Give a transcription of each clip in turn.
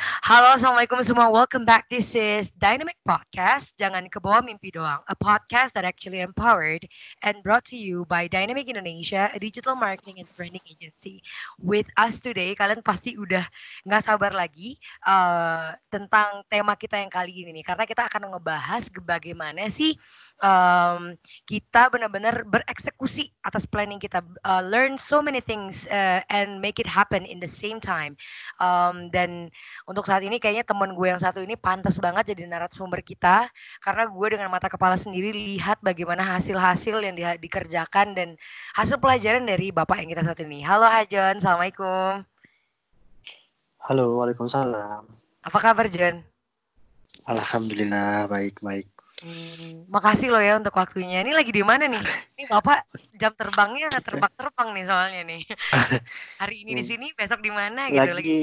Halo, Assalamualaikum semua. Welcome back. This is Dynamic Podcast. Jangan ke bawah mimpi doang. A podcast that actually empowered and brought to you by Dynamic Indonesia, a digital marketing and branding agency. With us today, kalian pasti udah nggak sabar lagi uh, tentang tema kita yang kali ini nih. Karena kita akan ngebahas bagaimana sih um, kita benar-benar bereksekusi atas planning kita, uh, learn so many things uh, and make it happen in the same time. Um, dan untuk saat ini kayaknya temen gue yang satu ini pantas banget jadi narasumber kita karena gue dengan mata kepala sendiri lihat bagaimana hasil-hasil yang di, dikerjakan dan hasil pelajaran dari bapak yang kita satu ini. Halo Hajon, assalamualaikum. Halo, waalaikumsalam. Apa kabar Jon? Alhamdulillah baik baik. Hmm, makasih loh ya untuk waktunya. Ini lagi di mana nih? Ini bapak jam terbangnya terbang-terbang nih soalnya nih. Hari ini di sini, besok di mana gitu lagi. Lagi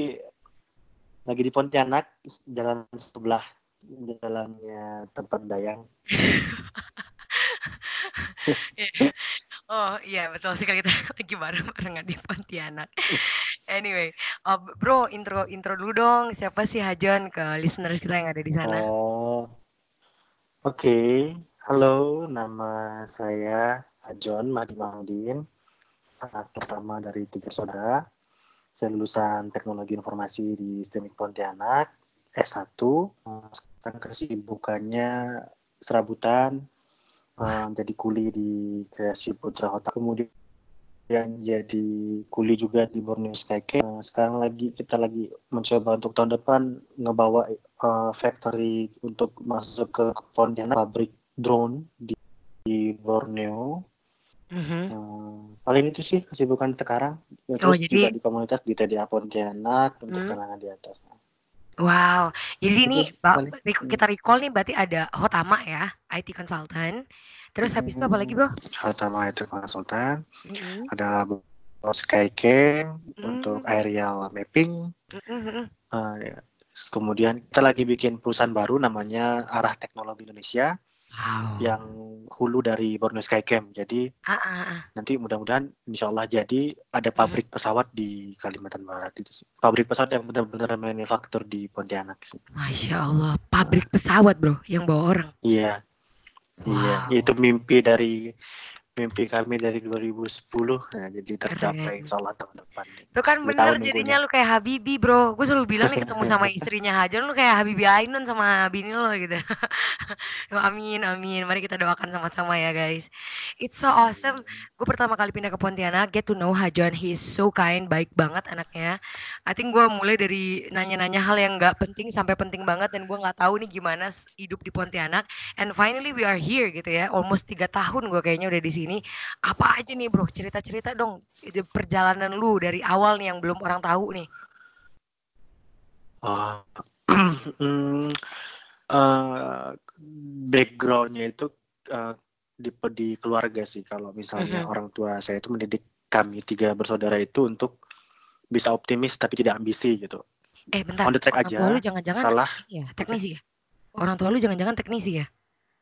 lagi di Pontianak jalan sebelah jalannya tempat Dayang. oh iya betul sih kita lagi bareng-barengan di Pontianak. Anyway, uh, bro intro intro dulu dong siapa sih Hajon ke listeners kita yang ada di sana. Oh, oke. Okay. Halo, nama saya Hajon Mahdi Mahmudin, anak pertama dari tiga saudara. Saya lulusan Teknologi Informasi di STEMIK Pontianak, S1. Sekarang kesibukannya serabutan, um, jadi kuli di Kreasi Putra Hotel. Kemudian yang jadi kuli juga di Borneo Skycare. Sekarang lagi kita lagi mencoba untuk tahun depan ngebawa uh, factory untuk masuk ke Pontianak pabrik drone di, di Borneo Mm-hmm. Hmm, paling itu sih kesibukan sekarang. Ya, oh, terus jadi... juga di komunitas di TDA Pontianak untuk mm. kenangan di atas. Wow, jadi ini kita recall nih berarti ada Hotama ya, IT consultant. Terus habis itu apa lagi bro? Hotama IT consultant. Mm-hmm. Ada Skycam mm-hmm. untuk aerial mapping. Mm-hmm. Uh, ya. Kemudian kita lagi bikin perusahaan baru namanya Arah Teknologi Indonesia wow. yang hulu dari Borneo Skycam. Jadi ah, ah, ah. nanti mudah-mudahan insya Allah jadi ada pabrik hmm. pesawat di Kalimantan Barat itu sih. Pabrik pesawat yang benar-benar manufaktur di Pontianak sih. Masya Allah, pabrik pesawat bro yang bawa orang. Iya. iya wow. Iya, itu mimpi dari mimpi kami dari 2010 nah, jadi tercapai insya Allah tahun depan. Itu kan bener jadinya lu kayak Habibi bro. Gue selalu bilang nih ketemu sama istrinya Hajar lu kayak Habibi Ainun sama bini lo gitu. Amin amin. Mari kita doakan sama-sama ya guys. It's so awesome. Gue pertama kali pindah ke Pontianak. Get to know Hajon he is so kind baik banget anaknya. I think gue mulai dari nanya-nanya hal yang gak penting sampai penting banget dan gue nggak tahu nih gimana hidup di Pontianak. And finally we are here gitu ya. Almost tiga tahun gue kayaknya udah di sini ini. Apa aja nih bro, cerita-cerita dong perjalanan lu dari awal nih yang belum orang tahu nih. Uh, uh, backgroundnya itu uh, di, di keluarga sih. Kalau misalnya uh-huh. orang tua saya itu mendidik kami tiga bersaudara itu untuk bisa optimis tapi tidak ambisi gitu. Eh bentar. On the track orang aja. Tua lu jangan-jangan salah. Ya, teknisi ya. Orang tua lu jangan-jangan teknisi ya.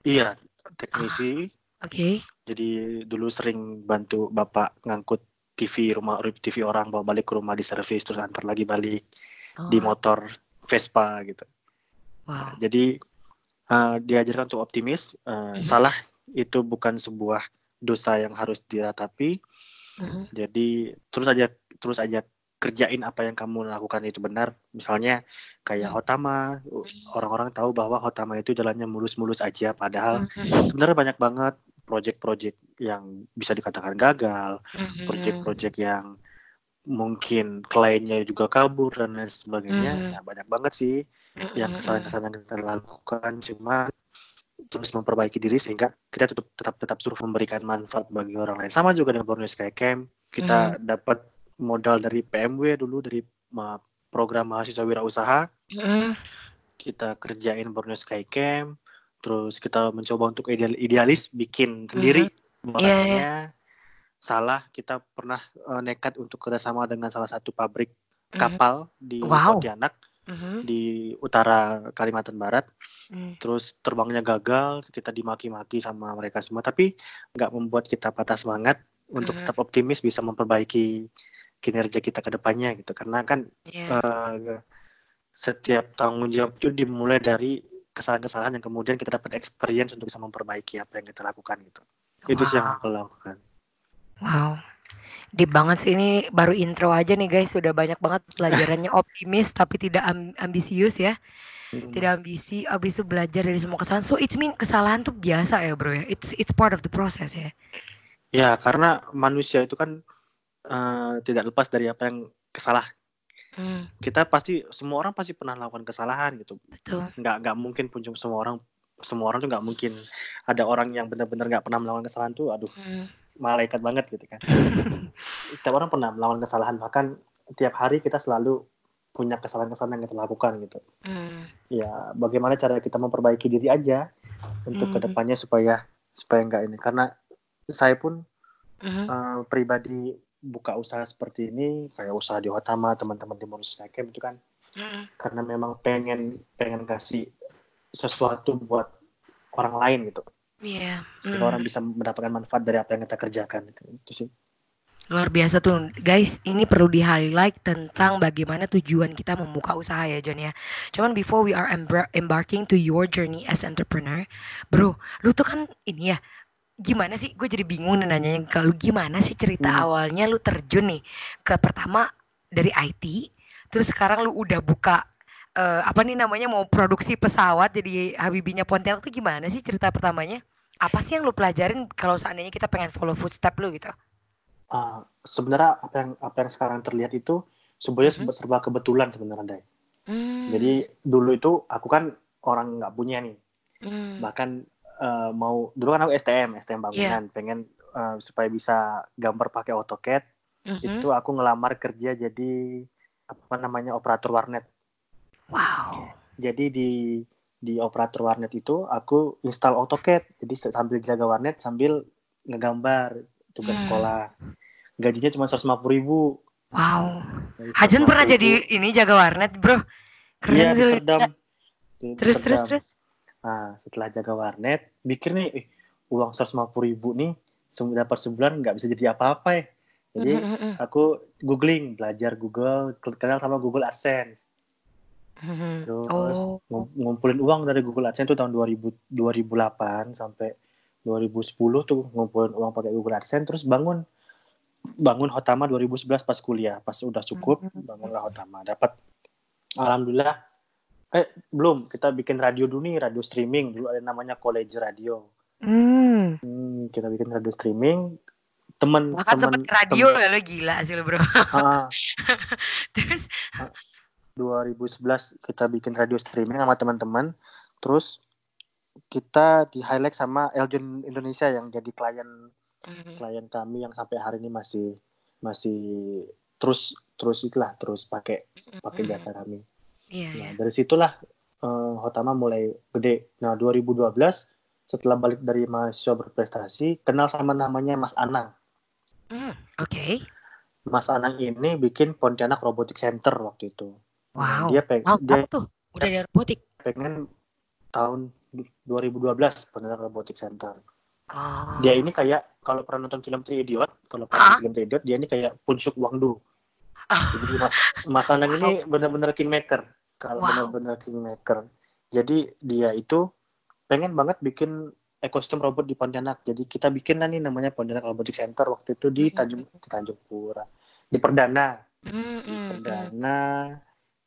Iya, teknisi. Oke. Okay. Jadi dulu sering bantu bapak ngangkut TV rumah TV orang bawa balik ke rumah di servis terus antar lagi balik oh. di motor Vespa gitu. Wow. Nah, jadi uh, diajarkan untuk optimis. Uh, mm-hmm. Salah itu bukan sebuah dosa yang harus diratapi. Mm-hmm. Jadi terus aja terus aja kerjain apa yang kamu lakukan itu benar. Misalnya kayak hmm. Hotama, orang-orang tahu bahwa Hotama itu jalannya mulus-mulus aja, padahal hmm. sebenarnya banyak banget project-project yang bisa dikatakan gagal, Mhm. project-project yang mungkin kliennya juga kabur dan lain sebagainya. Mhm. Ya, banyak banget sih yang Mhm. kesalahan-kesalahan yang kita lakukan cuma terus memperbaiki diri sehingga kita tetap tetap tetap suruh memberikan manfaat bagi orang lain sama juga dengan Borneo Sky Camp kita dapat modal dari PMW dulu dari program mahasiswa wirausaha Mhm. kita kerjain Borneo Sky Camp terus kita mencoba untuk ideal, idealis bikin sendiri makanya salah kita pernah eh, nekat untuk kerjasama dengan salah satu pabrik Mhm. kapal di Wow. Pontianak Mhm. di utara Kalimantan Barat Mhm. terus terbangnya gagal kita dimaki-maki sama mereka semua tapi nggak membuat kita patah semangat untuk Mhm. tetap optimis bisa memperbaiki kinerja kita ke depannya gitu karena kan Iya. eh, setiap tanggung jawab itu dimulai dari kesalahan-kesalahan yang kemudian kita dapat experience untuk bisa memperbaiki apa yang kita lakukan gitu itu sih yang Wow. aku lakukan Wow. Deep banget sih ini baru intro aja nih guys, sudah banyak banget pelajarannya optimis tapi tidak am- ambisius ya. Hmm. Tidak ambisi, habis itu belajar dari semua kesalahan. So it's mean kesalahan tuh biasa ya, Bro ya. It's it's part of the process ya. ya karena manusia itu kan eh, tidak lepas dari apa yang kesalah Hmm, kita pasti semua orang pasti pernah melakukan kesalahan gitu betul. nggak nggak mungkin pun cuma semua orang semua orang tuh nggak mungkin ada orang yang benar-benar nggak pernah melakukan kesalahan tuh aduh Hmm. malaikat banget gitu kan setiap orang pernah melakukan kesalahan bahkan tiap hari kita selalu punya kesalahan-kesalahan yang kita lakukan gitu Hmm. ya bagaimana cara kita memperbaiki diri aja untuk Hmm. ke depannya supaya supaya nggak ini karena saya pun Mhm. eh, pribadi buka usaha seperti ini kayak usaha di Hotama teman-teman di Manusia Camp itu kan Mhm. karena memang pengen pengen kasih sesuatu buat orang lain gitu Iya. sehingga Hmm. orang bisa mendapatkan manfaat dari apa yang kita kerjakan itu, itu sih Luar biasa tuh, guys. Ini perlu di highlight tentang bagaimana tujuan kita membuka usaha ya, John ya. Cuman before we are embarking to your journey as entrepreneur, bro, lu tuh kan ini ya, gimana sih? Gue jadi bingung nih nanyanya ke lu gimana sih cerita Hmm. awalnya lu terjun nih ke pertama dari IT, terus sekarang lu udah buka eh, apa nih namanya mau produksi pesawat jadi Habibinya Pontianak tuh gimana sih cerita pertamanya? Apa sih yang lu pelajarin kalau seandainya kita pengen follow footstep lu gitu? Ah, sebenarnya apa yang apa yang sekarang terlihat itu sebenarnya Mhm. serba- kebetulan sebenarnya Dai. Hmm. jadi dulu itu aku kan orang nggak punya nih Hmm. bahkan eh, mau dulu kan aku STM STM bangunan pengen eh, supaya bisa gambar pakai AutoCAD Mhm. itu aku ngelamar kerja jadi apa namanya operator warnet Wow. jadi di di operator warnet itu aku install AutoCAD jadi sambil jaga warnet sambil ngegambar tugas Hmm. sekolah gajinya cuma 150 ribu Wow. Hajan 150.000. pernah jadi ini jaga warnet, Bro. Keren iya di. Serdam Di Terus terus Serdam. terus. Nah setelah jaga warnet mikir nih eh, uang 150 ribu nih dapat sebulan nggak bisa jadi apa-apa ya jadi Mhm, mhm, aku googling belajar Google kenal sama Google AdSense mhm. Terus Oh. ngum- ngumpulin uang dari Google AdSense itu tahun 2000 2008 sampai 2010 tuh ngumpulin uang pakai Google AdSense terus bangun bangun Hotama 2011 pas kuliah pas udah cukup Hmm. bangunlah Hotama dapat alhamdulillah eh belum kita bikin radio dulu nih radio streaming dulu ada namanya College Radio Hmm. Hmm, kita bikin radio streaming temen Bahkan temen radio ya lo gila sih lo, Bro. temen- ah, Terus 2011 kita bikin radio streaming sama teman-teman terus kita di highlight sama Eljon Indonesia yang jadi klien Mhm. klien kami yang sampai hari ini masih masih terus terus itulah terus pakai pakai Mhm. jasa kami. Iya, iya. Nah dari situlah eh, Hotama mulai gede. Nah 2012 setelah balik dari mahasiswa berprestasi kenal sama namanya Mas Anang. Hmm, Oke. Mas Anang ini bikin Pontianak Robotic Center waktu itu. Nah, Wow. dia peng Wow, dia tuh? Udah ada robotik. pengen tahun 2012 Pontianak Robotic Center. Oh. Dia ini kayak kalau pernah nonton film Three Idiot, kalau pernah Ah. nonton film Three Idiot, dia ini kayak Punsuk Wangdu. Ah. Jadi Mas Mas Anang ini benar-benar kingmaker. Kalau Wow. benar-benar kingmaker. Jadi dia itu pengen banget bikin ekosistem robot di Pontianak. Jadi kita bikin nih namanya Pontianak Robotic Center waktu itu di. Tanjung di Tanjung Pura. Di Perdana, di. Perdana.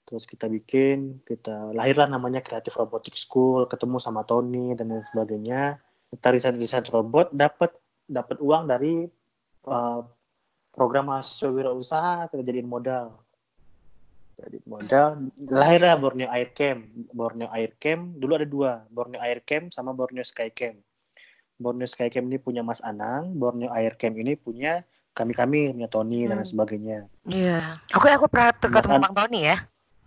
Terus kita bikin, kita lahirlah namanya Creative Robotic School, ketemu sama Tony dan lain sebagainya. kita riset riset robot dapat dapat uang dari uh, program mahasiswa wirausaha kita jadiin modal jadi modal lahirlah Borneo Air Camp Borneo Air Camp dulu ada dua Borneo Air Camp sama Borneo Sky Camp Borneo Sky Camp ini punya Mas Anang Borneo Air Camp ini punya kami kami punya Tony dan Hmm. sebagainya Iya. Aku aku pernah ketemu An- Bang Tony ya.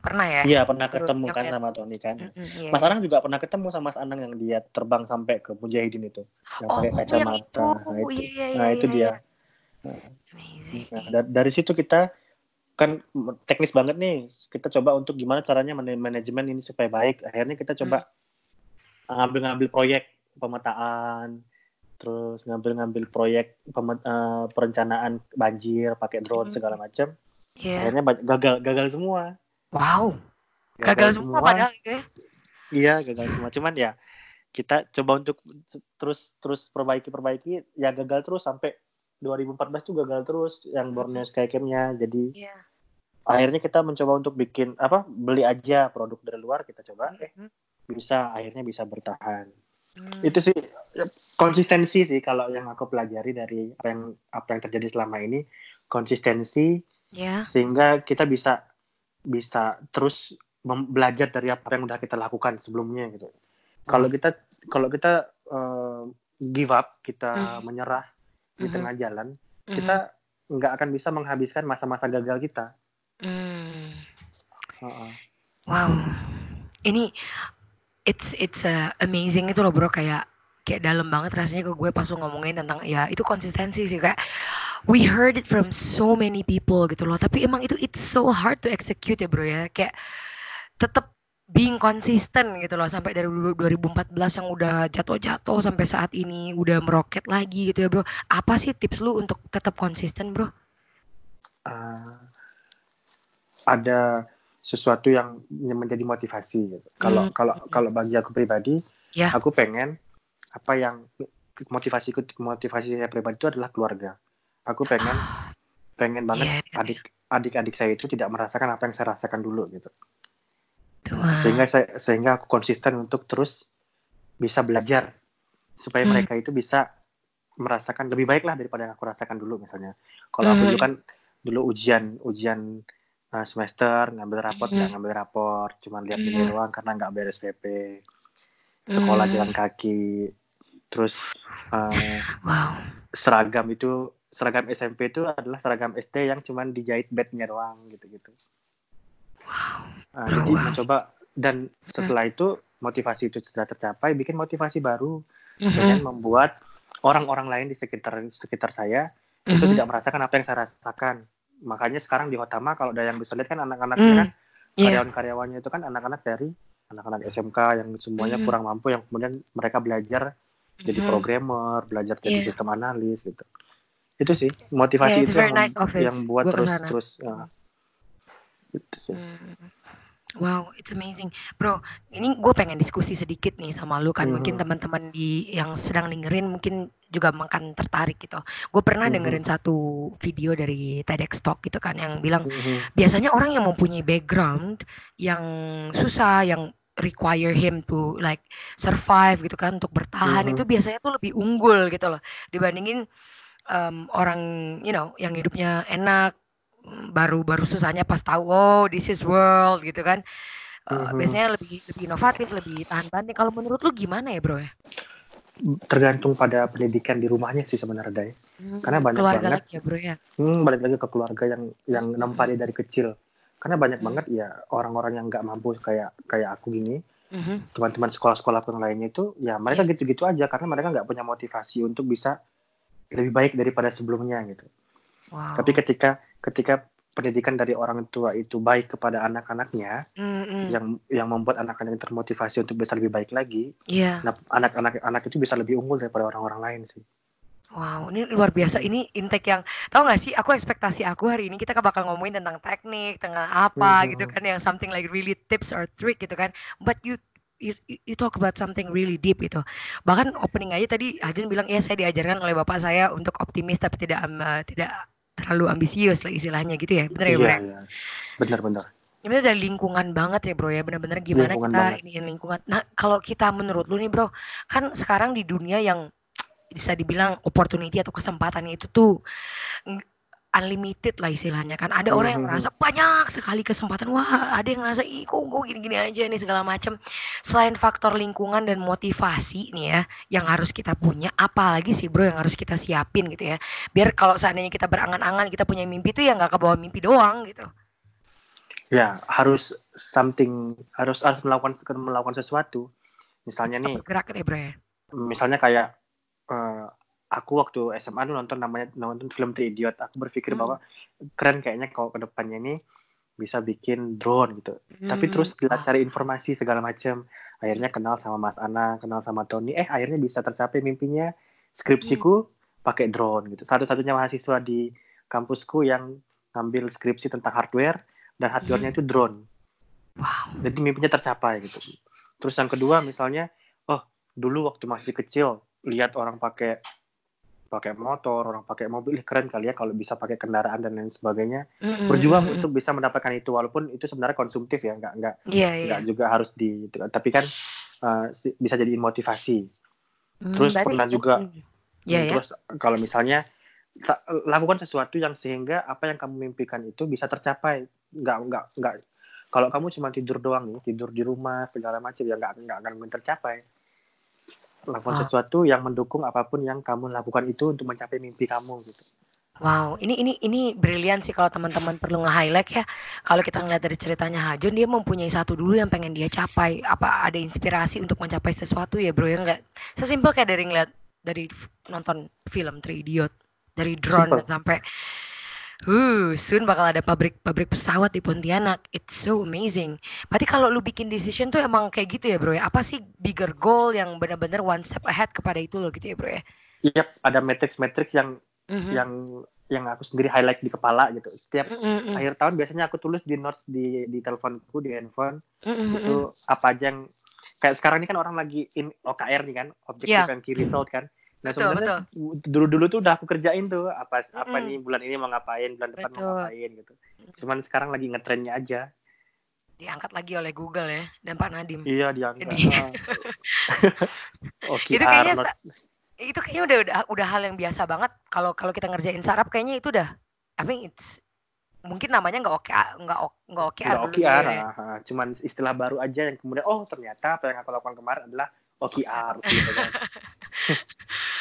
Pernah ya? iya pernah Terus ketemu kan sama Tony kan Mm-mm, iya, Mas. Anang juga pernah ketemu sama Mas Anang yang dia terbang sampai ke Mujahidin itu yang Oh, pakai kacamata itu. nah itu Iya, iya, nah itu iya, dia iya. Nah, da- dari situ kita kan teknis banget nih. Kita coba untuk gimana caranya man- manajemen ini supaya baik. Akhirnya kita coba ngambil-ngambil proyek pemetaan, terus ngambil-ngambil proyek eh, perencanaan banjir pakai drone Hmm. segala macam. Iya. Akhirnya gagal gagal semua. Wow. Gagal semua padahal gitu ya. Iya, gagal semua. Cuman ya kita coba untuk terus terus perbaiki perbaiki ya gagal terus sampai 2014 tuh gagal terus yang Borneo Sky Camp-nya. Jadi Iya. akhirnya kita mencoba untuk bikin apa beli aja produk dari luar kita coba eh Mhm. bisa akhirnya bisa bertahan Hmm. itu sih konsistensi sih kalau yang aku pelajari dari apa yang apa yang terjadi selama ini konsistensi Ya. sehingga kita bisa bisa terus belajar dari apa yang udah kita lakukan sebelumnya gitu kalau kita kalau kita eh, give up kita Mhm. menyerah di Mhm. tengah jalan Mhm. kita nggak akan bisa menghabiskan masa-masa gagal kita Hmm. Heeh. Wow. Ini it's it's uh, amazing itu loh bro kayak kayak dalam banget rasanya ke gue pas lu ngomongin tentang ya itu konsistensi sih kayak we heard it from so many people gitu loh tapi emang itu it's so hard to execute ya bro ya kayak tetap being konsisten gitu loh sampai dari du- 2014 yang udah jatuh-jatuh sampai saat ini udah meroket lagi gitu ya bro apa sih tips lu untuk tetap konsisten bro uh, ada sesuatu yang menjadi motivasi gitu. Kalau Hmm. kalau kalau bagi aku pribadi, Ya. aku pengen apa yang motivasiku motivasi saya pribadi itu adalah keluarga. Aku pengen pengen banget Iya, iya. adik adik-adik saya itu tidak merasakan apa yang saya rasakan dulu gitu. Tuhan. Sehingga saya sehingga aku konsisten untuk terus bisa belajar supaya Hmm. mereka itu bisa merasakan lebih baik lah daripada yang aku rasakan dulu misalnya. Kalau aku Hmm. dulu kan dulu ujian ujian uh, semester ngambil raport Hmm. nggak ngambil raport, cuma lihat Hmm. nilai doang karena nggak beres PP. Sekolah Hmm. jalan kaki, terus uh, wow seragam itu seragam SMP itu adalah seragam SD yang cuma dijahit bednya doang gitu-gitu. Nah, jadi wow. mencoba dan setelah itu motivasi itu sudah tercapai, bikin motivasi baru Mhm. dengan membuat orang-orang lain di sekitar sekitar saya itu Mhm. tidak merasakan apa yang saya rasakan. Makanya sekarang di Hotama kalau ada yang bisa lihat kan anak-anaknya Hmm. kan karyawan-karyawannya itu kan anak-anak dari anak-anak SMK yang semuanya Mhm. kurang mampu yang kemudian mereka belajar jadi programmer, belajar jadi Iya. sistem analis gitu. Itu sih motivasi Yeah, itu yang, nice office. yang buat Gua terus ke sana. terus ya. Itu sih. Hmm. Wow, it's amazing, bro. Ini gue pengen diskusi sedikit nih sama lu kan. Mungkin Mhm. teman-teman di yang sedang dengerin mungkin juga makan tertarik gitu. Gue pernah Mhm. dengerin satu video dari TEDx Talk gitu kan yang bilang Mhm. biasanya orang yang mempunyai background yang susah, yang require him to like survive gitu kan untuk bertahan Mhm. itu biasanya tuh lebih unggul gitu loh dibandingin em, orang you know yang hidupnya enak baru baru susahnya pas tahu oh this is world gitu kan Eh, Mhm. biasanya lebih lebih inovatif lebih tahan banting kalau menurut lu gimana ya bro ya Tergantung pada pendidikan di rumahnya sih sebenarnya. Day. Karena banyak keluarga banget lagi ya bro ya Hmm, balik lagi ke keluarga yang yang nempati dari kecil. Karena banyak Hmm. banget ya orang-orang yang nggak mampu kayak kayak aku gini, Mhm. teman-teman sekolah-sekolah yang lainnya itu, ya mereka gitu-gitu aja karena mereka nggak punya motivasi untuk bisa lebih baik daripada sebelumnya gitu. Wow Tapi ketika ketika pendidikan dari orang tua itu baik kepada anak-anaknya, Mm-mm. yang yang membuat anak-anak termotivasi untuk bisa lebih baik lagi, iya nah anak-anak anak itu bisa lebih unggul daripada orang-orang lain sih. Wow, ini luar biasa. Ini intake yang tahu nggak sih? Aku ekspektasi aku hari ini kita bakal ngomongin tentang teknik, tentang apa Mhm. gitu kan, yang something like really tips or trick gitu kan. But you you, you talk about something really deep gitu. Bahkan opening aja tadi Ajun bilang ya saya diajarkan oleh bapak saya untuk optimis tapi tidak eh, tidak terlalu ambisius lah istilahnya gitu ya. Bener ya, Bro? Iya, ya? iya. Benar-benar. Ini dari lingkungan banget ya bro ya, benar-benar gimana Lingkungan kita banget. ini lingkungan. Nah kalau kita menurut lu nih bro, kan sekarang di dunia yang bisa dibilang opportunity atau kesempatannya itu tuh unlimited lah istilahnya kan. Ada orang yang merasa banyak sekali kesempatan, wah ada yang merasa ih kok gue gini-gini aja nih segala macam. Selain faktor lingkungan dan motivasi nih ya, yang harus kita punya, apalagi sih bro yang harus kita siapin gitu ya. Biar kalau seandainya kita berangan-angan, kita punya mimpi tuh ya nggak kebawa mimpi doang gitu. Ya, harus something harus harus melakukan melakukan sesuatu. Misalnya Kita nih, bergerak ya bro ya. misalnya kayak eh, aku waktu SMA tuh nonton namanya nonton film The Idiot. Aku berpikir Hmm. bahwa keren kayaknya kalau ke depannya ini bisa bikin drone gitu. Tapi Hmm. terus kita cari informasi segala macam. Akhirnya kenal sama Mas Ana, kenal sama Tony. Eh akhirnya bisa tercapai mimpinya. Skripsiku pakai drone gitu. Satu-satunya mahasiswa di kampusku yang ngambil skripsi tentang hardware dan hardware-nya itu drone. Wow. Jadi mimpinya tercapai gitu. Terus yang kedua misalnya, oh dulu waktu masih kecil lihat orang pakai pakai motor, orang pakai mobil, keren kali ya kalau bisa pakai kendaraan dan lain sebagainya. Mm-mm, Berjuang untuk bisa mendapatkan itu walaupun itu sebenarnya konsumtif ya, nggak nggak iya. nggak juga harus di tapi kan uh, bisa jadi motivasi. Hmm, terus pernah juga- mm. Iya ya. Terus kalau misalnya lakukan sesuatu yang sehingga apa yang kamu mimpikan itu bisa tercapai. Nggak nggak nggak kalau kamu cuma tidur doang nih, tidur di rumah segala macam ya nggak nggak akan tercapai. Lakukan Wow. sesuatu yang mendukung apa pun yang kamu lakukan itu untuk mencapai mimpi kamu gitu. Wow, ini ini ini brilian sih kalau teman-teman perlu nge-highlight ya. Kalau kita ngeliat dari ceritanya Hajun, dia mempunyai satu dulu yang pengen dia capai. Apa ada inspirasi untuk mencapai sesuatu ya, Bro? Ya enggak sesimpel kayak dari ngeliat dari nonton film Three Idiot, dari drone Simple. sampai Uh, soon bakal ada pabrik-pabrik pesawat di Pontianak. It's so amazing. Berarti kalau lu bikin decision tuh emang kayak gitu ya, Bro ya? Apa sih bigger goal yang benar-benar one step ahead kepada itu loh gitu ya, Bro ya? Yap, ada matrix-matrix yang Mhm. yang yang aku sendiri highlight di kepala gitu. Setiap Mm, mm, mm. akhir tahun biasanya aku tulis di notes di di teleponku di handphone Mm, mm, mm. itu apa aja yang kayak sekarang ini kan orang lagi in OKR nih kan objective Iya. and key result kan nah Betul, sebenarnya dulu dulu tuh udah aku kerjain tuh apa apa Mm-mm. nih bulan ini mau ngapain bulan depan Betul. mau ngapain gitu cuman sekarang lagi ngetrennya aja diangkat lagi oleh Google ya dan Pak Nadim. iya diangkat Jadi- OKR Itu kayaknya. Itu kayaknya udah udah udah hal yang biasa banget kalau kalau kita ngerjain sarap kayaknya itu udah I mean it's mungkin namanya nggak oke nggak oke nggak oke Nggak OKR ya. ah, cuman istilah baru aja yang kemudian oh ternyata apa yang aku lakukan kemarin adalah OKR gitu kan.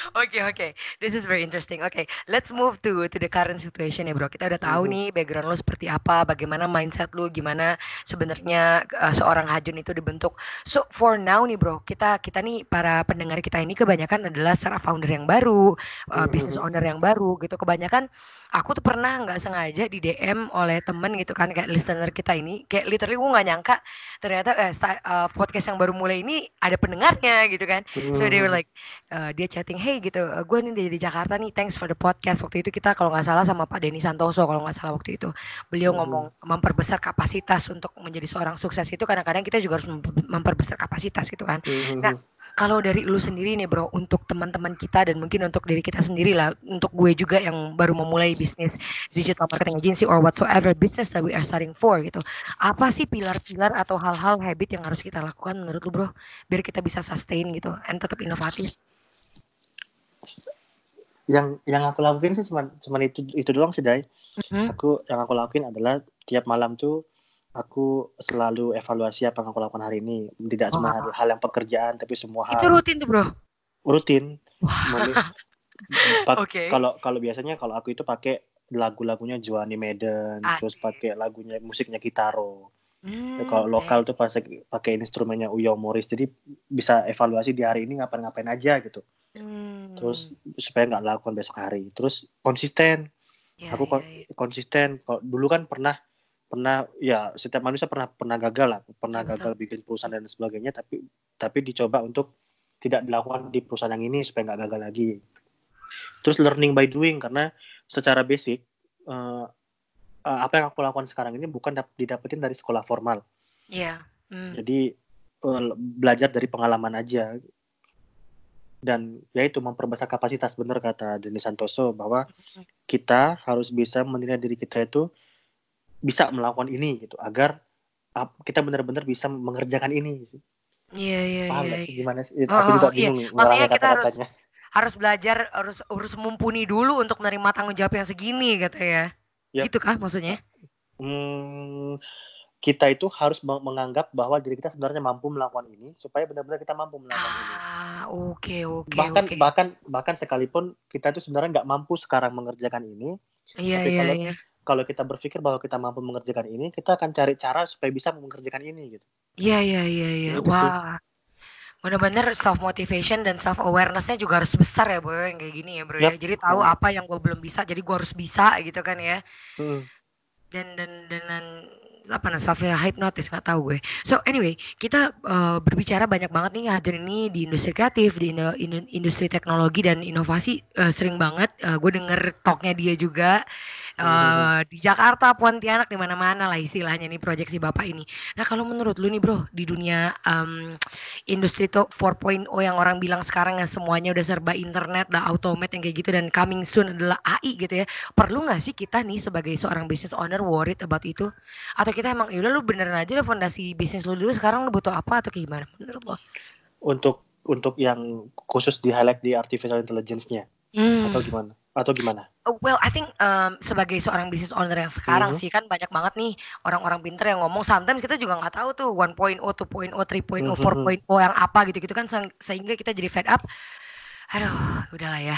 Oke oke, this is very interesting. Oke, let's move to to the current situation ya bro. Kita udah tahu Mhm. nih background lo seperti apa, bagaimana mindset lo, gimana sebenarnya uh, seorang Hajun itu dibentuk. So for now nih bro, kita kita nih para pendengar kita ini kebanyakan adalah secara founder yang baru, uh, business owner yang baru gitu. Kebanyakan aku tuh pernah nggak sengaja di DM oleh temen gitu kan kayak listener kita ini, kayak literally gue nggak nyangka ternyata eh, sta- uh, podcast yang baru mulai ini ada pendengarnya gitu kan. So they were Hmm. like, uh, dia chatting, hey gitu, gue nih dari Jakarta nih, thanks for the podcast. Waktu itu kita kalau nggak salah sama Pak Denny Santoso kalau nggak salah waktu itu, beliau Mhm. ngomong memperbesar kapasitas untuk menjadi seorang sukses itu kadang-kadang kita juga harus memper- memperbesar kapasitas gitu kan. Mhm. Nah, Kalau dari lu sendiri nih bro, untuk teman-teman kita dan mungkin untuk diri kita sendiri lah, untuk gue juga yang baru memulai bisnis digital marketing agency or whatsoever business that we are starting for gitu. Apa sih pilar-pilar atau hal-hal habit yang harus kita lakukan menurut lu bro, biar kita bisa sustain gitu, and tetap inovatif. Yang yang aku lakuin sih cuma cuman itu itu doang sih Dai. Mhm. Aku yang aku lakuin adalah tiap malam tuh aku selalu evaluasi apa yang aku lakukan hari ini. Tidak cuma hal, hal yang pekerjaan tapi semua hal Itu rutin tuh bro. rutin. Oke. Kalau kalau biasanya kalau aku itu pakai lagu-lagunya Johnny Maiden, terus Asik. pakai lagunya musiknya Kitaro. Hmm, kalau oke. lokal tuh pas pakai instrumennya Uyo Morris. Jadi bisa evaluasi di hari ini ngapain-ngapain aja gitu. Hmm. Terus supaya nggak lakukan besok hari. Terus konsisten. Ya, aku ya, ya. konsisten kalau dulu kan pernah pernah ya setiap manusia pernah pernah gagal lah pernah Betul. gagal bikin perusahaan dan sebagainya tapi tapi dicoba untuk tidak dilakukan di perusahaan yang ini supaya nggak gagal lagi terus learning by doing karena secara basic eh, eh, apa yang aku lakukan sekarang ini bukan dap- didapetin dari sekolah formal Iya. Hmm. jadi eh, belajar dari pengalaman aja dan yaitu memperbesar kapasitas benar kata Denis Santoso bahwa kita harus bisa menilai diri kita itu bisa melakukan ini gitu agar kita benar-benar bisa mengerjakan ini sih. Iya iya Paham iya. sih iya. gimana sih? Oh, Aku juga oh, iya. bingung nih Maksudnya kita harus harus belajar harus harus mumpuni dulu untuk menerima tanggung jawab yang segini kata ya. Yap. Itu kah maksudnya? Hmm, kita itu harus me- menganggap bahwa diri kita sebenarnya mampu melakukan ini supaya benar-benar kita mampu melakukan ini. Ah, oke oke Bahkan oke. bahkan bahkan sekalipun kita itu sebenarnya nggak mampu sekarang mengerjakan ini, Iya tapi iya kalau iya. kalau kita berpikir bahwa kita mampu mengerjakan ini, kita akan cari cara supaya bisa mengerjakan ini gitu. Iya iya iya iya. Sih. Bener-bener self motivation dan self awarenessnya juga harus besar ya bro yang kayak gini ya bro ya. Yap. Jadi tahu Hmm. apa yang gue belum bisa, jadi gue harus bisa gitu kan ya. Hmm. dan dan dan, dan apa nah self hypnotis nggak tahu gue. So anyway, kita eh, berbicara banyak banget nih hadir ini di industri kreatif, di industri teknologi dan inovasi eh, sering banget eh, gue denger talknya dia juga eh, di Jakarta, Pontianak, di mana-mana lah istilahnya nih proyeksi bapak ini. Nah kalau menurut lu nih bro di dunia em, industri to 4.0 yang orang bilang sekarang yang semuanya udah serba internet, udah automate yang kayak gitu dan coming soon adalah AI gitu ya perlu nggak sih kita nih sebagai seorang business owner worried about itu atau kita emang yaudah lu beneran aja lah fondasi bisnis lu dulu sekarang lu butuh apa atau kayak gimana menurut lo? Untuk untuk yang khusus di highlight di artificial intelligence-nya Hmm. atau gimana? Atau gimana? Oh, Well, I think um, sebagai seorang business owner yang sekarang Mhm. sih kan banyak banget nih orang-orang pinter yang ngomong sometimes kita juga nggak tahu tuh 1.0, 2.0, 3.0, Mhm. 4.0 yang apa gitu-gitu kan se- sehingga kita jadi fed up. Aduh, udahlah ya.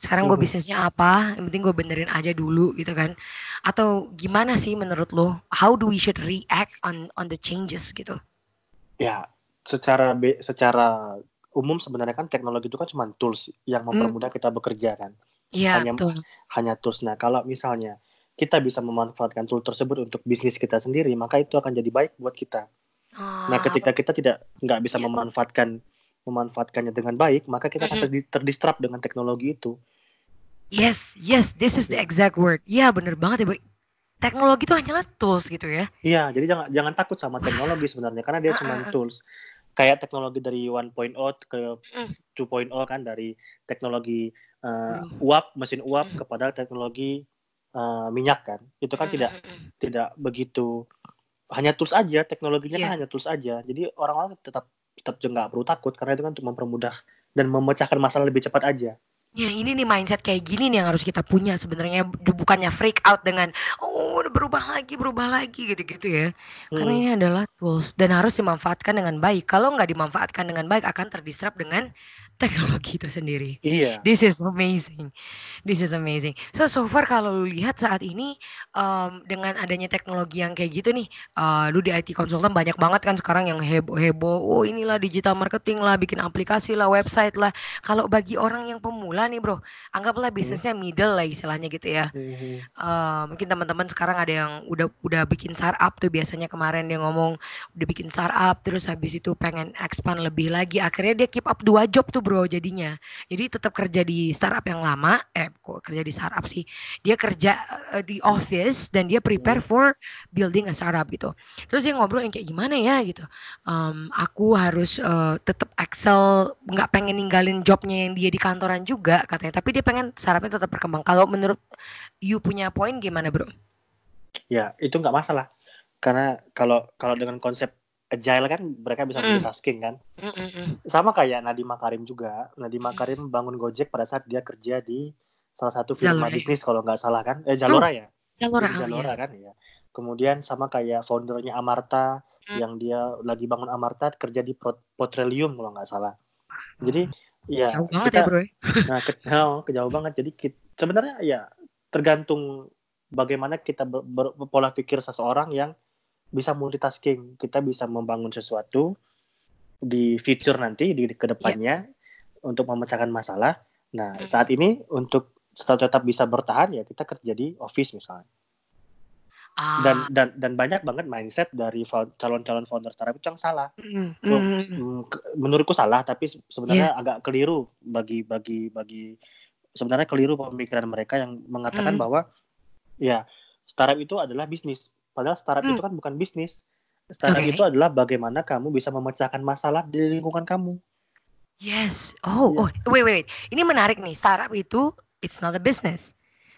Sekarang gue Mhm. bisnisnya apa? Yang penting gue benerin aja dulu gitu kan. Atau gimana sih menurut lo? How do we should react on on the changes gitu? Ya, secara secara umum sebenarnya kan teknologi itu kan cuma tools yang mempermudah kita bekerja kan. Iya, Hanya betul. hanya tools. Nah, kalau misalnya kita bisa memanfaatkan tool tersebut untuk bisnis kita sendiri, maka itu akan jadi baik buat kita. Nah, Ah, ketika kita tidak nggak bisa Yes. memanfaatkan memanfaatkannya dengan baik, maka kita akan Mhm. terdi- terdistract dengan teknologi itu. Yes, yes, this is the exact word. Iya, bener banget ya, Boy. Teknologi itu hanyalah tools gitu ya. Iya, jadi jangan jangan takut sama teknologi sebenarnya karena dia cuma tools. Kayak teknologi dari 1.0 ke Mm. 2.0 kan dari teknologi Aduh. uap, mesin uap Mm. kepada teknologi eh, minyak kan. Itu kan tidak tidak begitu hanya tools aja, teknologinya Iya. kan hanya tools aja. Jadi orang-orang tetap tetap juga nggak perlu takut karena itu kan untuk mempermudah dan memecahkan masalah lebih cepat aja. Ya ini nih mindset kayak gini nih yang harus kita punya sebenarnya. Bukannya freak out dengan oh udah berubah lagi berubah lagi gitu-gitu ya. Karena Hmm. ini adalah tools dan harus dimanfaatkan dengan baik. Kalau nggak dimanfaatkan dengan baik akan terdistrap dengan teknologi itu sendiri Iya. This is amazing. This is amazing. So so far kalau lu lihat saat ini em, dengan adanya teknologi yang kayak gitu nih, eh, lu di IT konsultan banyak banget kan sekarang yang heboh-heboh. Oh inilah digital marketing lah, bikin aplikasi lah, website lah. Kalau bagi orang yang pemula nih bro, anggaplah bisnisnya middle lah istilahnya gitu ya. Mhm. Eh, mungkin teman-teman sekarang ada yang udah udah bikin startup tuh biasanya kemarin dia ngomong udah bikin startup terus habis itu pengen expand lebih lagi akhirnya dia keep up dua job tuh bro jadinya. Jadi tetap kerja di startup yang lama eh kok kerja di startup sih. Dia kerja eh, di office dan dia prepare for building a startup gitu. Terus dia ngobrol yang kayak gimana ya gitu. Em, aku harus eh, tetap excel nggak pengen ninggalin jobnya yang dia di kantoran juga katanya. Tapi dia pengen startupnya tetap berkembang. Kalau menurut you punya poin gimana bro? Ya, itu nggak masalah. Karena kalau kalau dengan konsep agile kan mereka bisa Mm. multitasking kan. Sama kayak Nadiem Makarim juga. Nadiem Mm. Makarim bangun Gojek pada saat dia kerja di salah satu firma bisnis kalau nggak salah kan. Eh Zalora ya. Zalora, Jadi oh, Zalora iya. kan ya. Kemudian sama kayak foundernya Amarta Mm. yang dia lagi bangun Amarta kerja di Potrelium kalau nggak salah. Jadi ya jauh banget kita ya bro ya. Nah, ke, oh, kejauh banget. Jadi kit- sebenarnya ya tergantung bagaimana kita ber, ber- pola pikir seseorang yang bisa multitasking. Kita bisa membangun sesuatu di future nanti di ke depannya untuk memecahkan masalah. Nah, Hmm. saat ini untuk tetap tetap bisa bertahan ya kita kerja di office misalnya. Ah, Dan dan dan banyak banget mindset dari calon-calon founder startup itu yang salah. mm, mm, mm. mm, ke- menurutku salah tapi se- sebenarnya agak keliru bagi bagi bagi sebenarnya keliru pemikiran mereka yang mengatakan Mm. bahwa ya startup itu adalah bisnis padahal startup Mm. itu kan bukan bisnis startup Oke. itu adalah bagaimana kamu bisa memecahkan masalah di lingkungan kamu Yes. Oh, Iya. oh, wait, wait, wait. Ini menarik nih. Startup itu it's not a business.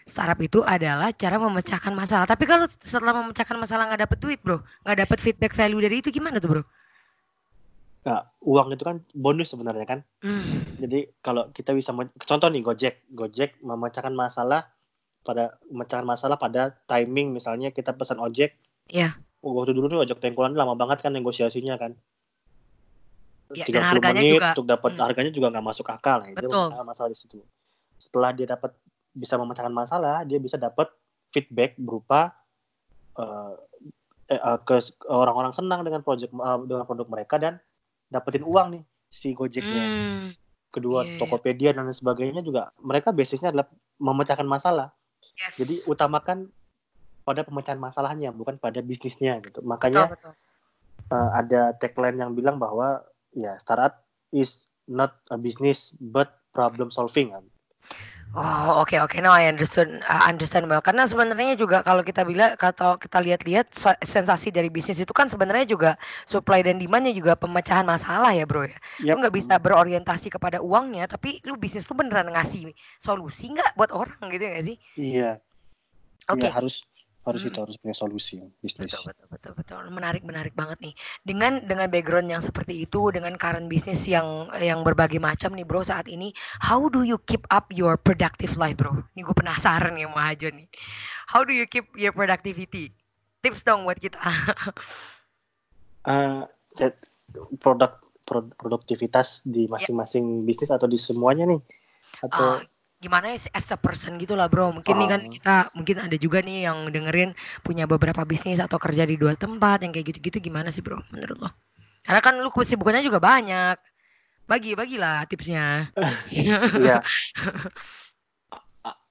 startup itu adalah cara memecahkan masalah. Tapi kalau setelah memecahkan masalah nggak dapet duit, bro, nggak dapet feedback value dari itu gimana tuh, bro? Nah, uang itu kan bonus sebenarnya kan. Hmm. Jadi kalau kita bisa contoh nih Gojek, Gojek memecahkan masalah pada memecahkan masalah pada timing misalnya kita pesan ojek. Iya. Oh, waktu dulu nih ojek tengkolan lama banget kan negosiasinya kan. Ya, 30 dan harganya menit juga- untuk dapat Hmm. harganya juga nggak masuk akal. Nah, itu masalah di situ. Setelah dia dapat bisa memecahkan masalah, dia bisa dapat feedback berupa eh, eh, ke orang-orang senang dengan project eh, dengan produk mereka dan dapetin uang nih si Gojeknya Hmm. kedua Iya, iya. Tokopedia dan sebagainya juga mereka basisnya adalah memecahkan masalah. Yes. Jadi utamakan pada pemecahan masalahnya bukan pada bisnisnya gitu. betul, Makanya betul. eh, ada tagline yang bilang bahwa ya startup is not a business but problem solving kan. Oh, oke oke. No, I understood uh, understand well. Karena sebenarnya juga kalau kita bilang kalau kita lihat-lihat sensasi dari bisnis itu kan sebenarnya juga supply dan demandnya juga pemecahan masalah ya, Bro ya. Lu Yap. nggak bisa berorientasi kepada uangnya, tapi lu bisnis tuh beneran ngasih solusi nggak buat orang gitu nggak sih? Iya. Oke. Iya, harus harus Mm. itu harus punya solusi bisnis. Betul, betul, betul, betul. Menarik, menarik banget nih. Dengan dengan background yang seperti itu, dengan current bisnis yang yang berbagai macam nih, bro. Saat ini, how do you keep up your productive life, bro? Nih gue penasaran nih sama Hajo nih. How do you keep your productivity? Tips dong buat kita. Eh, chat- produk pro- produktivitas di masing-masing bisnis atau di semuanya nih atau Ah, gimana ya as a person gitu lah, bro. Mungkin nih kan Oh. kita mungkin ada juga nih yang dengerin punya beberapa bisnis atau kerja di dua tempat yang kayak gitu-gitu gimana sih, bro? Menurut lo? Karena kan lu kesibukannya juga banyak. Bagi, bagilah tipsnya. Iya.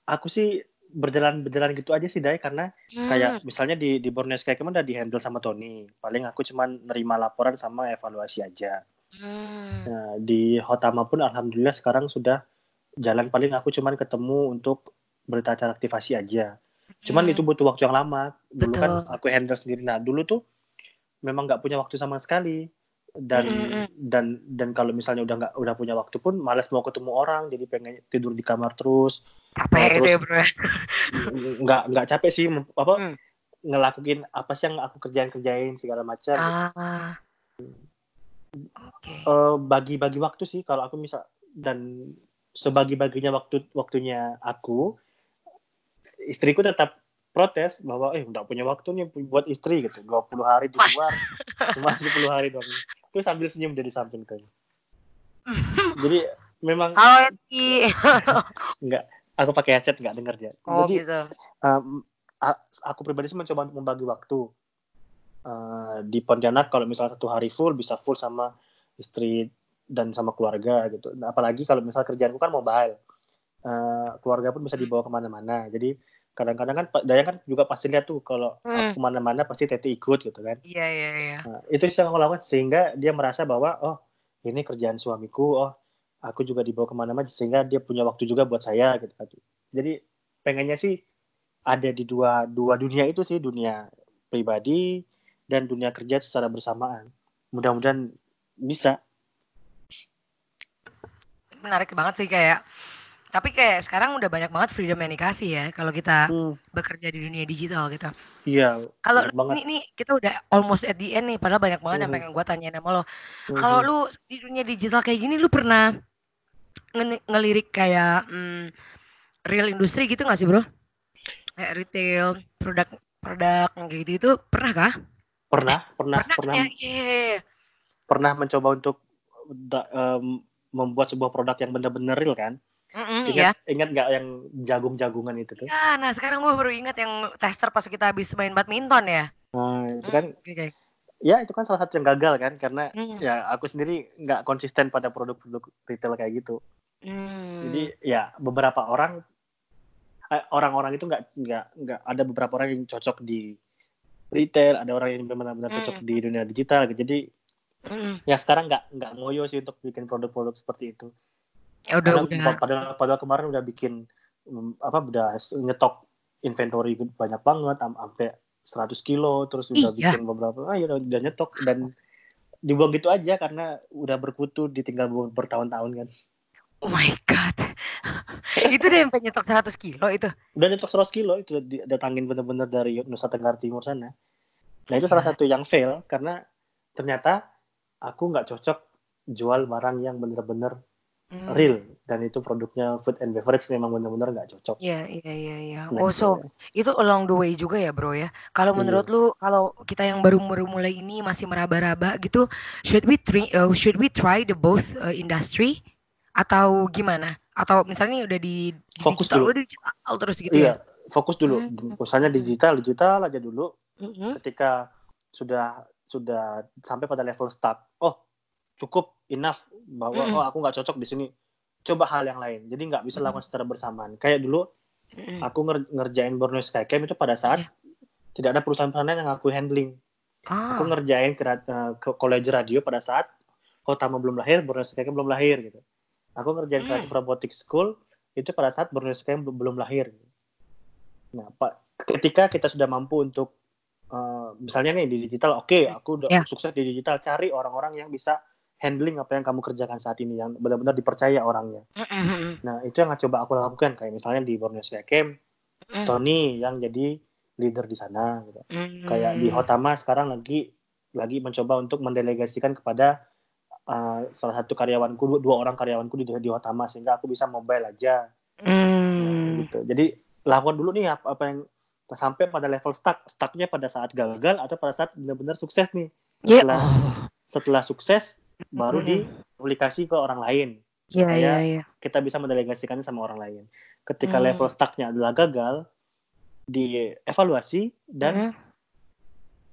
Aku sih berjalan berjalan gitu aja sih Dai karena Hmm. kayak misalnya di di Borneo Sky kemarin udah di handle sama Tony. Paling aku cuman nerima laporan sama evaluasi aja. Hmm. Nah, di Hotama pun alhamdulillah sekarang sudah jalan paling aku cuman ketemu untuk berita acara aktivasi aja. Cuman Hmm. itu butuh waktu yang lama. Dulu kan Betul. aku handle sendiri. Nah, dulu tuh memang nggak punya waktu sama sekali. Dan Mm, mm, mm. dan dan kalau misalnya udah nggak udah punya waktu pun malas mau ketemu orang, jadi pengen tidur di kamar terus. capek Nah, itu ya bro ya. nggak nggak capek sih apa Hmm. ngelakuin apa sih yang aku kerjain kerjain segala macam. ah oke Eh, bagi-bagi waktu sih kalau aku misal dan sebagi-baginya waktu waktunya aku istriku tetap protes bahwa eh nggak punya waktu nih buat istri gitu. 20 hari di luar. Cuma 10 hari doang. Itu sambil senyum dari samping tuh. Jadi memang halo nggak aku pakai headset nggak denger dia. Oh jadi gitu. um, aku pribadi sih mencoba untuk membagi waktu. Eh, di Pontianak kalau misalnya satu hari full bisa full sama istri dan sama keluarga gitu. Nah, apalagi kalau misalnya kerjaanku kan mobile Eh, keluarga pun bisa dibawa ke mana-mana. Jadi kadang-kadang kan Dayang kan juga pasti lihat tuh kalau Hmm. ke mana-mana pasti Teti ikut gitu kan. Iya iya iya. Nah, itu sih yang aku lakukan sehingga dia merasa bahwa oh ini kerjaan suamiku oh aku juga dibawa ke mana-mana sehingga dia punya waktu juga buat saya gitu kan. Jadi pengennya sih ada di dua dua dunia itu sih dunia pribadi dan dunia kerja secara bersamaan. Mudah-mudahan bisa menarik banget sih kayak tapi kayak sekarang udah banyak banget freedom yang dikasih ya kalau kita Hmm, bekerja di dunia digital gitu. Iya kalau ini nih kita udah almost at the end nih padahal banyak banget yang Mhm. pengen gue tanyain sama lo. Mhm. kalau lu di dunia digital kayak gini lu pernah nge- ngelirik kayak hmm, real industri gitu gak sih bro? Kayak retail produk produk yang kayak gitu itu pernah kah? Pernah pernah pernah, pernah. ya yeah. pernah mencoba untuk em, membuat sebuah produk yang benar-benar real kan Mm-mm, ya ingat ingat nggak yang jagung-jagungan itu tuh ya nah sekarang gue baru ingat yang tester pas kita habis main badminton ya nah itu kan Hmm, oke. ya itu kan salah satu yang gagal kan karena Hmm. ya aku sendiri nggak konsisten pada produk-produk retail kayak gitu Hmm. jadi ya beberapa orang eh, orang-orang itu nggak nggak nggak ada beberapa orang yang cocok di retail ada orang yang benar-benar Hmm. cocok di dunia digital gitu jadi Mm-mm. ya sekarang nggak nggak ngoyo sih untuk bikin produk-produk seperti itu ya udah Karena udah padahal padahal kemarin udah bikin mm, apa udah nyetok inventory banyak banget am- sampai 100 kilo terus udah Iya. bikin beberapa ah ya udah, udah nyetok dan dibuang gitu aja karena udah berkutu ditinggal bertahun-tahun kan oh my god itu deh sampai nyetok 100 kilo itu. Udah nyetok 100 kilo itu datangin bener-bener dari Nusa Tenggara Timur sana. Nah itu salah satu yang fail karena ternyata aku nggak cocok jual barang yang bener-bener Hmm. real dan itu produknya food and beverage memang bener-bener nggak cocok. Iya, iya, iya, iya. Snack Oh, so ya. itu along the way juga ya, bro ya. Kalau Iya. menurut lu, kalau kita yang baru-baru mulai ini masih meraba-raba gitu, should we try, uh, should we try the both uh, industry atau gimana? Atau misalnya udah di, di Fokus digital, dulu. udah digital terus gitu Iya, ya? fokus dulu. Hmm. Misalnya digital, digital aja dulu. Mm-mm. Ketika sudah sudah sampai pada level start, oh cukup enough bahwa Mm-mm. oh aku nggak cocok di sini. Coba hal yang lain. Jadi nggak bisa lakukan secara bersamaan. Kayak dulu Mm-mm. aku nger- ngerjain Borneo Skycam itu pada saat Iya. tidak ada perusahaan-perusahaan yang aku handling. Ah, Aku ngerjain kira- eh, ke college radio pada saat Kotama belum lahir, Borneo Skycam belum lahir gitu. Aku ngerjain Hmm. Creative Robotics School itu pada saat Borneo Skycam belum, belum lahir. Nah, Pak, ketika kita sudah mampu untuk eh, misalnya nih di digital, oke, aku udah Ya. sukses di digital, cari orang-orang yang bisa handling apa yang kamu kerjakan saat ini yang benar-benar dipercaya orangnya. Nah, itu yang coba aku lakukan kayak misalnya di Borneo Skycam, Mm. Tony yang jadi leader di sana gitu Mm. kayak di Hotama sekarang lagi lagi mencoba untuk mendelegasikan kepada uh, salah satu karyawanku dua, dua orang karyawanku di di Hotama sehingga aku bisa mobile aja Mm. gitu jadi lakukan dulu nih apa, apa yang sampai pada level stuck stucknya pada saat gagal atau pada saat benar-benar sukses nih Ya, setelah oh. setelah sukses baru dipublikasi ke orang lain supaya iya, iya. kita bisa mendelegasikannya sama orang lain ketika Hmm. level stucknya adalah gagal dievaluasi dan Mm.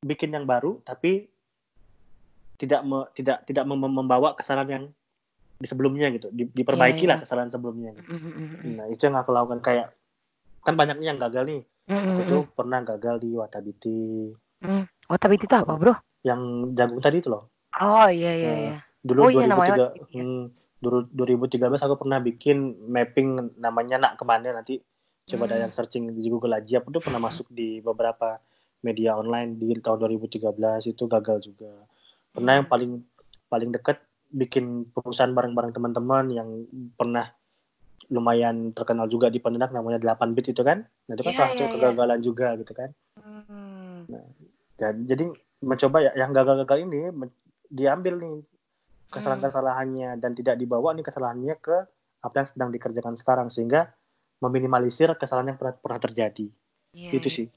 bikin yang baru tapi tidak me- tidak tidak mem- membawa kesalahan yang di sebelumnya gitu Di- diperbaiki Iya, lah iya. kesalahan sebelumnya gitu. Mm-mm. nah itu yang aku lakukan kayak kan banyak nih yang gagal nih aku Mm-mm. tuh pernah gagal di Watabiti Mm. Tapi itu apa, bro? yang jagung tadi itu loh Oh, iya, iya, Nah, iya. dulu Oh, iya, namanya 2003 Watabiti, ya. hmm, dulu 2013 aku pernah bikin mapping namanya nak ke mana nanti coba ada yang searching di Google aja aku tuh pernah masuk di beberapa media online di tahun 2013 itu gagal juga pernah yang Hmm. paling paling dekat bikin perusahaan bareng-bareng teman-teman yang pernah lumayan terkenal juga di Pontianak namanya 8 bit itu kan nah itu kan Iya, salah satu iya, iya. kegagalan juga gitu kan Hmm. dan jadi mencoba ya yang gagal-gagal ini diambil nih kesalahan-kesalahannya dan tidak dibawa nih kesalahannya ke apa yang sedang dikerjakan sekarang sehingga meminimalisir kesalahan yang pernah, pernah terjadi Iya, itu iya. sih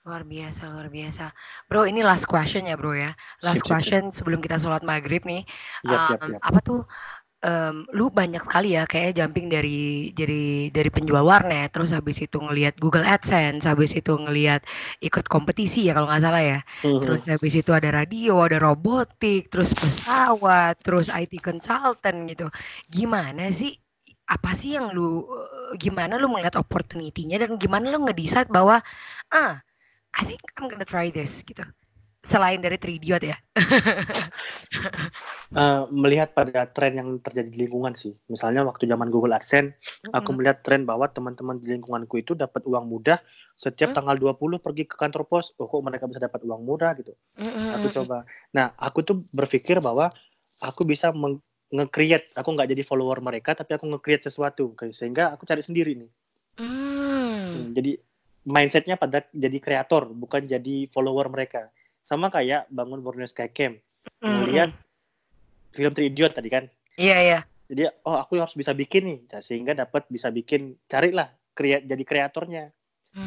Luar biasa, luar biasa. Bro, ini last question ya, bro ya. Last Sip, sip, sip. question sebelum kita sholat maghrib nih. Yap, Um, yap. Apa tuh? Em, lu banyak sekali ya kayak jumping dari dari dari penjual warnet, terus habis itu ngelihat Google AdSense, habis itu ngelihat ikut kompetisi ya kalau nggak salah ya. Mhm. Terus habis itu ada radio, ada robotik, terus pesawat, terus IT consultant gitu. Gimana sih? Apa sih yang lu eh, gimana lu melihat opportunity-nya dan gimana lu ngedesain bahwa ah I think I'm gonna try this gitu. Selain dari 3 idiot ya. Eh, melihat pada tren yang terjadi di lingkungan sih misalnya waktu zaman Google AdSense aku Mm-mm. melihat tren bahwa teman-teman di lingkunganku itu dapat uang mudah setiap Hmm. tanggal 20 pergi ke kantor pos oh kok mereka bisa dapat uang murah gitu Mm-mm. aku coba nah aku tuh berpikir bahwa aku bisa meng- nge-create aku nggak jadi follower mereka tapi aku nge-create sesuatu sehingga aku cari sendiri nih. Hmm, jadi mindsetnya pada jadi kreator bukan jadi follower mereka sama kayak bangun Borneo Sky Camp melihat film Three Idiot tadi kan Iya iya. jadi oh aku harus bisa bikin nih Nah, sehingga dapat bisa bikin carilah kreat jadi kreatornya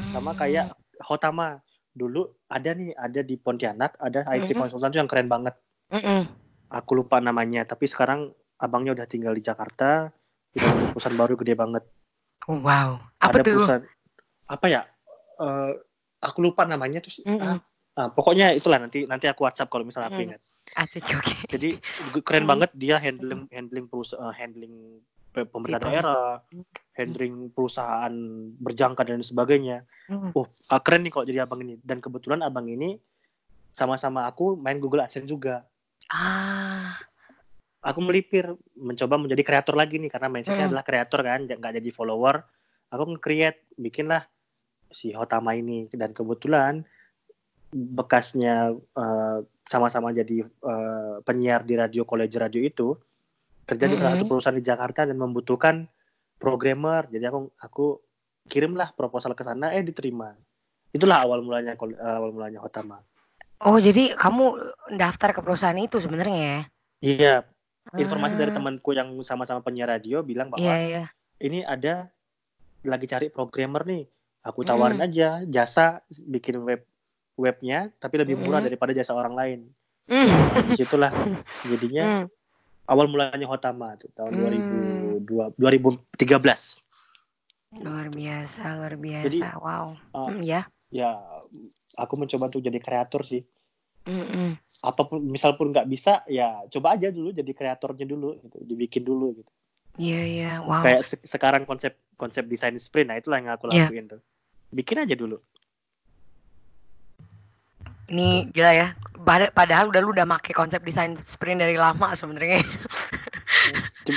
sama Hmm. kayak Hotama dulu ada nih ada di Pontianak ada IT Mhm. konsultan tuh yang keren banget Mm-mm. aku lupa namanya tapi sekarang abangnya udah tinggal di Jakarta punya perusahaan baru gede banget Wow. Apa ada tuh? perusahaan apa ya Eh, aku lupa namanya terus Mm-mm. ah, ah, pokoknya itulah nanti nanti aku WhatsApp kalau misalnya aku Mm. ingat Asik oke. jadi keren Hmm. banget dia handling handling perusahaan handling pe- pemerintah People. daerah handling perusahaan berjangka dan sebagainya ah, keren nih kalau jadi abang ini dan kebetulan abang ini sama-sama aku main Google AdSense juga Ah. aku melipir mencoba menjadi kreator lagi nih karena mindsetnya adalah kreator kan nggak jadi follower aku nge-create bikinlah si Hotama ini dan kebetulan bekasnya eh, sama-sama jadi eh, penyiar di radio college radio itu kerja di salah satu perusahaan di Jakarta dan membutuhkan programmer. Jadi aku aku kirimlah proposal ke sana eh diterima. Itulah awal mulanya kol- awal mulanya Hotama. Oh, jadi kamu daftar ke perusahaan itu sebenarnya ya? iya. Informasi dari Ah, temanku yang sama-sama penyiar radio bilang bahwa Iya, iya. ini ada lagi cari programmer nih. Aku tawarin aja jasa bikin web webnya tapi lebih murah Mm-mm. daripada jasa orang lain Hmm. di situlah jadinya Hmm. awal mulanya Hotama tuh tahun Hmm. 2002 2013 Luar biasa, luar biasa. Jadi, wow. uh, Hmm, ya. ya aku mencoba untuk jadi kreator sih Mm-mm. apa pun misal pun nggak bisa ya coba aja dulu jadi kreatornya dulu gitu dibikin dulu gitu Iya, iya. Wow. kayak se- sekarang konsep konsep desain sprint nah itulah yang aku Iya. lakuin tuh bikin aja dulu Ini gila ya. Pada- Padahal udah lu udah make konsep desain sprint dari lama sebenarnya.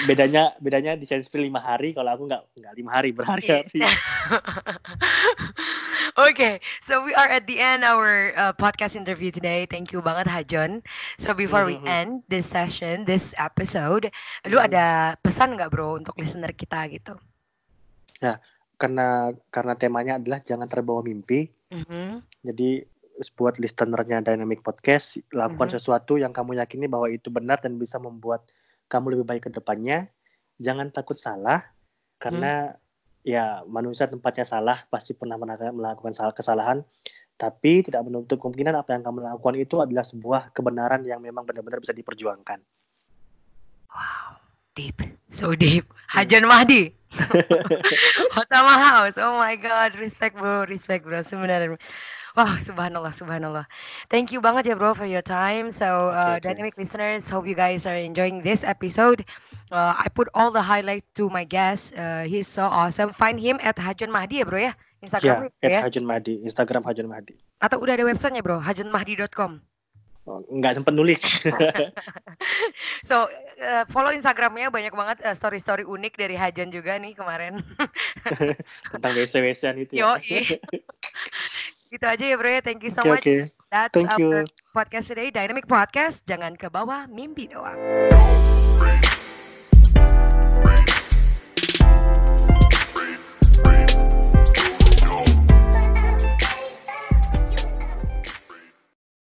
Bedanya bedanya desain sprint lima hari kalau aku nggak nggak lima hari berhari-hari okay, so we are at the end our uh, podcast interview today. Thank you banget Hajon. So before we Mhm. end this session, this episode, lu Mhm. ada pesan nggak bro untuk listener kita gitu? karena karena temanya adalah jangan terbawa mimpi Mhm. jadi buat listenernya Dynamic Podcast lakukan Mhm. sesuatu yang kamu yakini bahwa itu benar dan bisa membuat kamu lebih baik ke depannya jangan takut salah karena ya manusia tempatnya salah pasti pernah melakukan salah kesalahan tapi tidak menutup kemungkinan apa yang kamu lakukan itu adalah sebuah kebenaran yang memang benar-benar bisa diperjuangkan Wow, deep, so deep. Hajon Mahdi. Hotama House. Oh my God, respect bro, respect bro. Sebenarnya. Wah, subhanallah, subhanallah. Thank you banget ya bro for your time. So, uh, oke. dynamic listeners, hope you guys are enjoying this episode. Uh, I put all the highlights to my guest. Uh, he's so awesome. Find him at Hajon Mahdi ya bro ya, ya Instagram at ya. Hajun Mahdi Instagram Hajun Mahdi Atau udah ada websitenya bro, hajonmahdi.com. Oh, nggak sempat nulis So, uh, follow Instagramnya banyak banget uh, story-story unik dari Hajon juga nih kemarin. tentang WC WC-an itu ya. gitu aja ya bro ya. Thank you so oke much. oke That's thank our you podcast today. Dynamic Podcast. Jangan ke bawah mimpi doang.